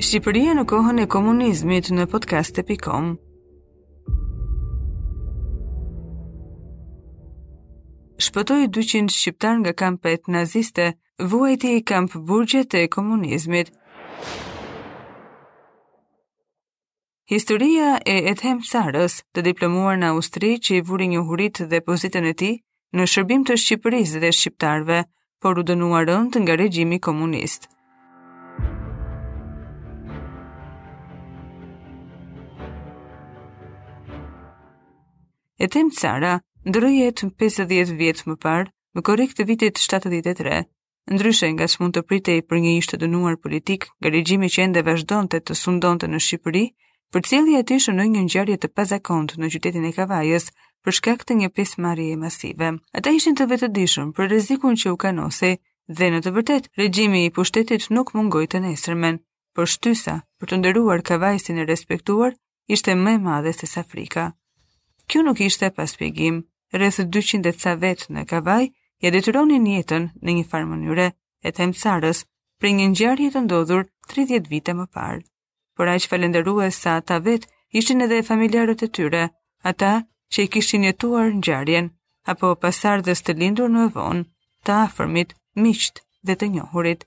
Shqipëria në kohën e komunizmit në podcast.com Shpëtoi 200 shqiptarë nga kampet naziste, vuajti kamp-burgjet e komunizmit. Historia e Ethem Carës, të diplomuar në Austri që i vuri njohuritë dhe pozitën e tij në shërbim të Shqipërisë dhe shqiptarëve, por u dënua rëndë nga regjimi komunist. Ethem Cara ndërroi jetë 50 vjet më parë, më korrik të vitit 73, Ndryshe nga ç'mund të pritej për një ish të dënuar politik nga regjimi që ende vazhdonte të sundonte në Shqipëri, përcjellja e tij shënoi një ngjarje të pazakontë në qytetin e Kavajës për shkak të një pjesëmarrjeje masive. Ata ishin të vetëdijshëm për rrezikun që u kanosej dhe në të vërtetë, reagimi i pushtetit nuk mungoi të nesërmen. por shtysa për të nderuar kavajasin e respektuar ishte më e madhe sesa frika. Kjo nuk ishte pa shpjegim, rreth 200 e ca vetë në Kavajë ia detyronin jetën në njëfarë mënyre Etem Carës, prej një ngjarje të ndodhur 30 vite më parë. Po aq falënderues sa ata vetë ishin edhe familjarët e tyre, ata që i kishin jetuar ngjarjen, apo pasardhës të lindur më vonë, të afërmit, miqtë dhe të njohurit.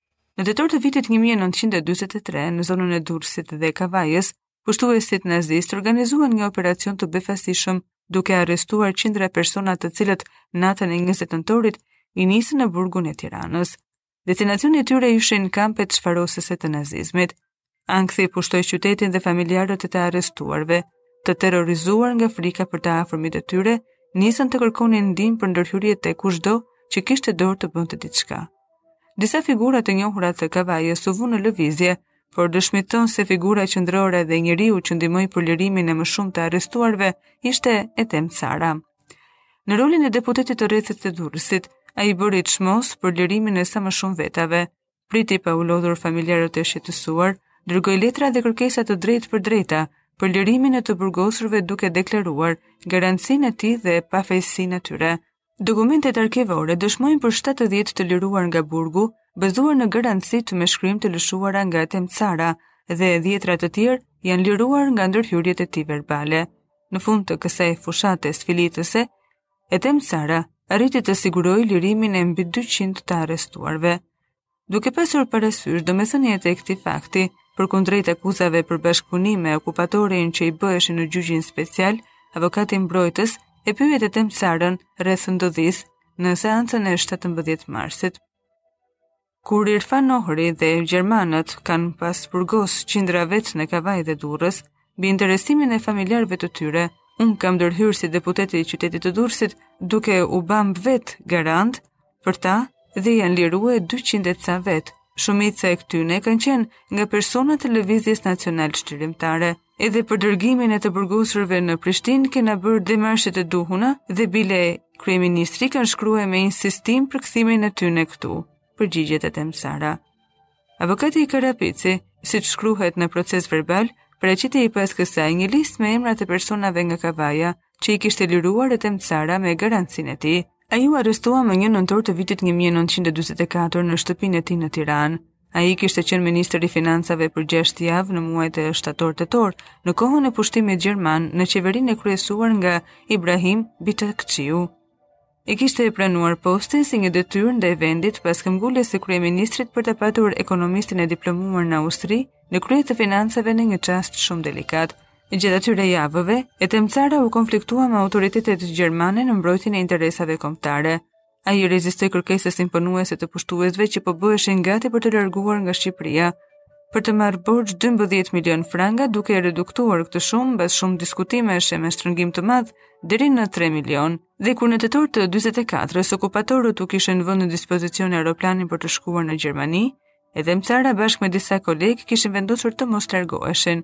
Në tetor të vitit 1943, në zonën e Durrësit dhe Kavajës, pushtuesit nazistë organizuan një operacion të befasishëm duke arrestuar qindra persona të cilët natën e 20 nëntorit i nisën në burgun e Tiranës. Destinacioni i tyre ishin kampet çfarosëse të nazizmit. Ankthi pushtoi qytetin dhe familjarët e të arrestuarve, të terrorizuar nga frika për të afërmit e tyre, nisën të kërkonin ndihmë për ndërhyrje te kushdo që kishte dorë të bënte diçka. Disa figura të njohura të Kavajës u vunë në lëvizje, por dëshmitë thonë se figura qendrore dhe njeriu që ndihmoi për lirimin e më shumë të arrestuarve ishte Etem Cara. Në rolin e deputetit të rrethit të Durrësit, ai bëri çmos për lirimin e sa më shumë vetave, Priti pa u lodhur familjarët e shqetësuar, dërgoi letra dhe kërkesa të drejtpërdrejta për lirimin e të burgosurve duke deklaruar garancinë e tij dhe pafajësinë e tyre. Dokumentet arkivore dëshmojnë për 70 të liruar nga burgu, bazuar në garancitë me shkrim të lëshuara nga Etem Cara dhe dhjetëra të tjerë janë liruar nga ndërhyrjet e tij verbale. Në fund të kësaj fushate sfilitëse, Etem Cara arriti të sigurojë lirimin e mbi 200 të arrestuarve. Duke pasur parasysh domethëniet e këtij fakti, përkundrejt akuzave për bashkëpunim me okupatorin që i bëheshin në gjyqin special, avokati mbrojtës e pyet Etem Carën rreth ndodhisë në seancën e 17 marsit. Kur Irfan Ohri dhe gjermanët kanë pas burgos qindra vetë në Kavajë dhe Durrës, mbi interesimin e familjarve të tyre, unë kam ndërhyrë si deputet i qytetit të Durrësit duke u bamë vetë garant për ta dhe janë lirue 200 e ca vetë. Shumica e këtyne kanë qenë nga persona të Lëvizjes Nacional Çlirimtare. Edhe për dërgimin e të burgosurve në Prishtinë kena bërë demarshet e duhuna dhe bile kryeministri ka shkrue me insistim për kthimin e tyne këtu, përgjigjet Etem Cara. Avokati Karapici, siç shkruhet në procesverbal, paraqiti pas kësaj një listë me emrat e personave nga Kavaja, që i kishte liruar Etem Cara me garancinë e tij. Ai u arrestua më një nëntor të vitit 1944 në shtëpinë e tij në Tiranë. Ai kishte qenë ministër i financave për 6 javë në muajt shtator-tetor, në kohën e pushtimit gjerman në qeverinë e kryesuar nga Ibrahim Biçakçiu. E kishte pranuar postin si një detyrë ndaj vendit pas këmbënguljes së kryeministrit për ta patur ekonomistin e diplomuar në Austri në krye të financave në një çast shumë delikat. Gjatë atyre javëve, Etem Cara u konfliktua me autoritetet gjermane në mbrojtjen e interesave kombëtare. Ai i rezistoi kërkesës imponuese të pushtuesve që po bëheshin gati për t'u larguar nga Shqipëria për të marrë borxh 12 milion franga duke e reduktuar këtë shumë mbas shumë diskutimesh e me shtrëngim të madh deri në 3 milion. Dhe kur në tetor të 44-s okupatorët u kishin vënë në dispozicion aeroplanin për të shkuar në Gjermani, Etem Cara bashkë me disa kolegë kishin vendosur të mos largoheshin,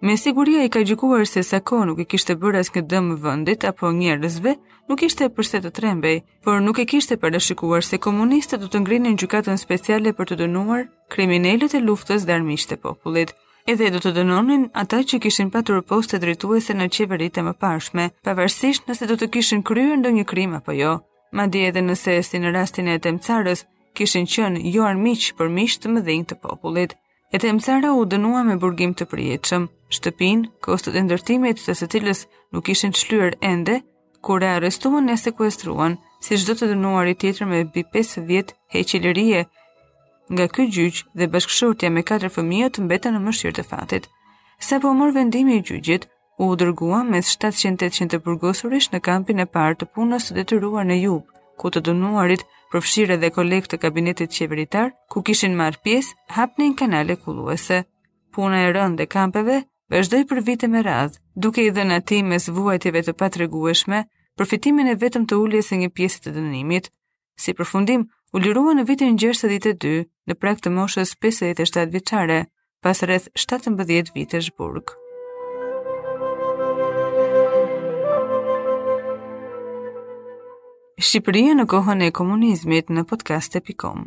Me siguri ai ka gjykuar se sa kohë nuk i kishte bërë asnjë dëm vendit apo njerëzve, nuk kishte përse të trembej, por nuk e kishte parashikuar se komunistët do të ngrinin gjykatën speciale për të dënuar kriminelët e luftës dhe armiqtë e popullit. Edhe do të dënonin ata që kishin patur poste drejtuese në qeveritë e mëparshme, pavarësisht nëse do të kishin kryer ndonjë krim apo jo. Madje edhe nëse si në rastin e Etem Carës kishin qenë jo armiq, por miq të mëdhenj të popullit. Etem Cara u dënua me burgim të përjetshëm, shtëpinë, kostot e ndërtimit të së cilës nuk ishin shlyer ende, kur e arrestuan, e sekuestruan, si çdo të dënuari tjetër me mbi 5 vjet heqje lirie nga ky gjyq dhe bashkëshortja me katër fëmijët mbetën në mëshirë të fatit. Sapo mori vendimi i gjyqit, u dërgua mes 700-800 të burgosurish në kampin e parë të punës të detyruar në Jubë, ku të dënuarit, përfshirë edhe kolegë të kabinetit qeveritar, ku kishin marrë pjesë, hapnin kanale kulluese. Puna e rëndë e kampeve vazhdoi për vite me radhë, duke i dhënë atij mes vuajtjeve të patregueshme, përfitimin e vetëm të uljes së një pjese të dënimit. Si përfundim, u lirua në vitin 62 në prag të moshës 57 vjeçare, pas rreth 17 vitesh burg. Shqipëria në kohën e komunizmit në podcast.com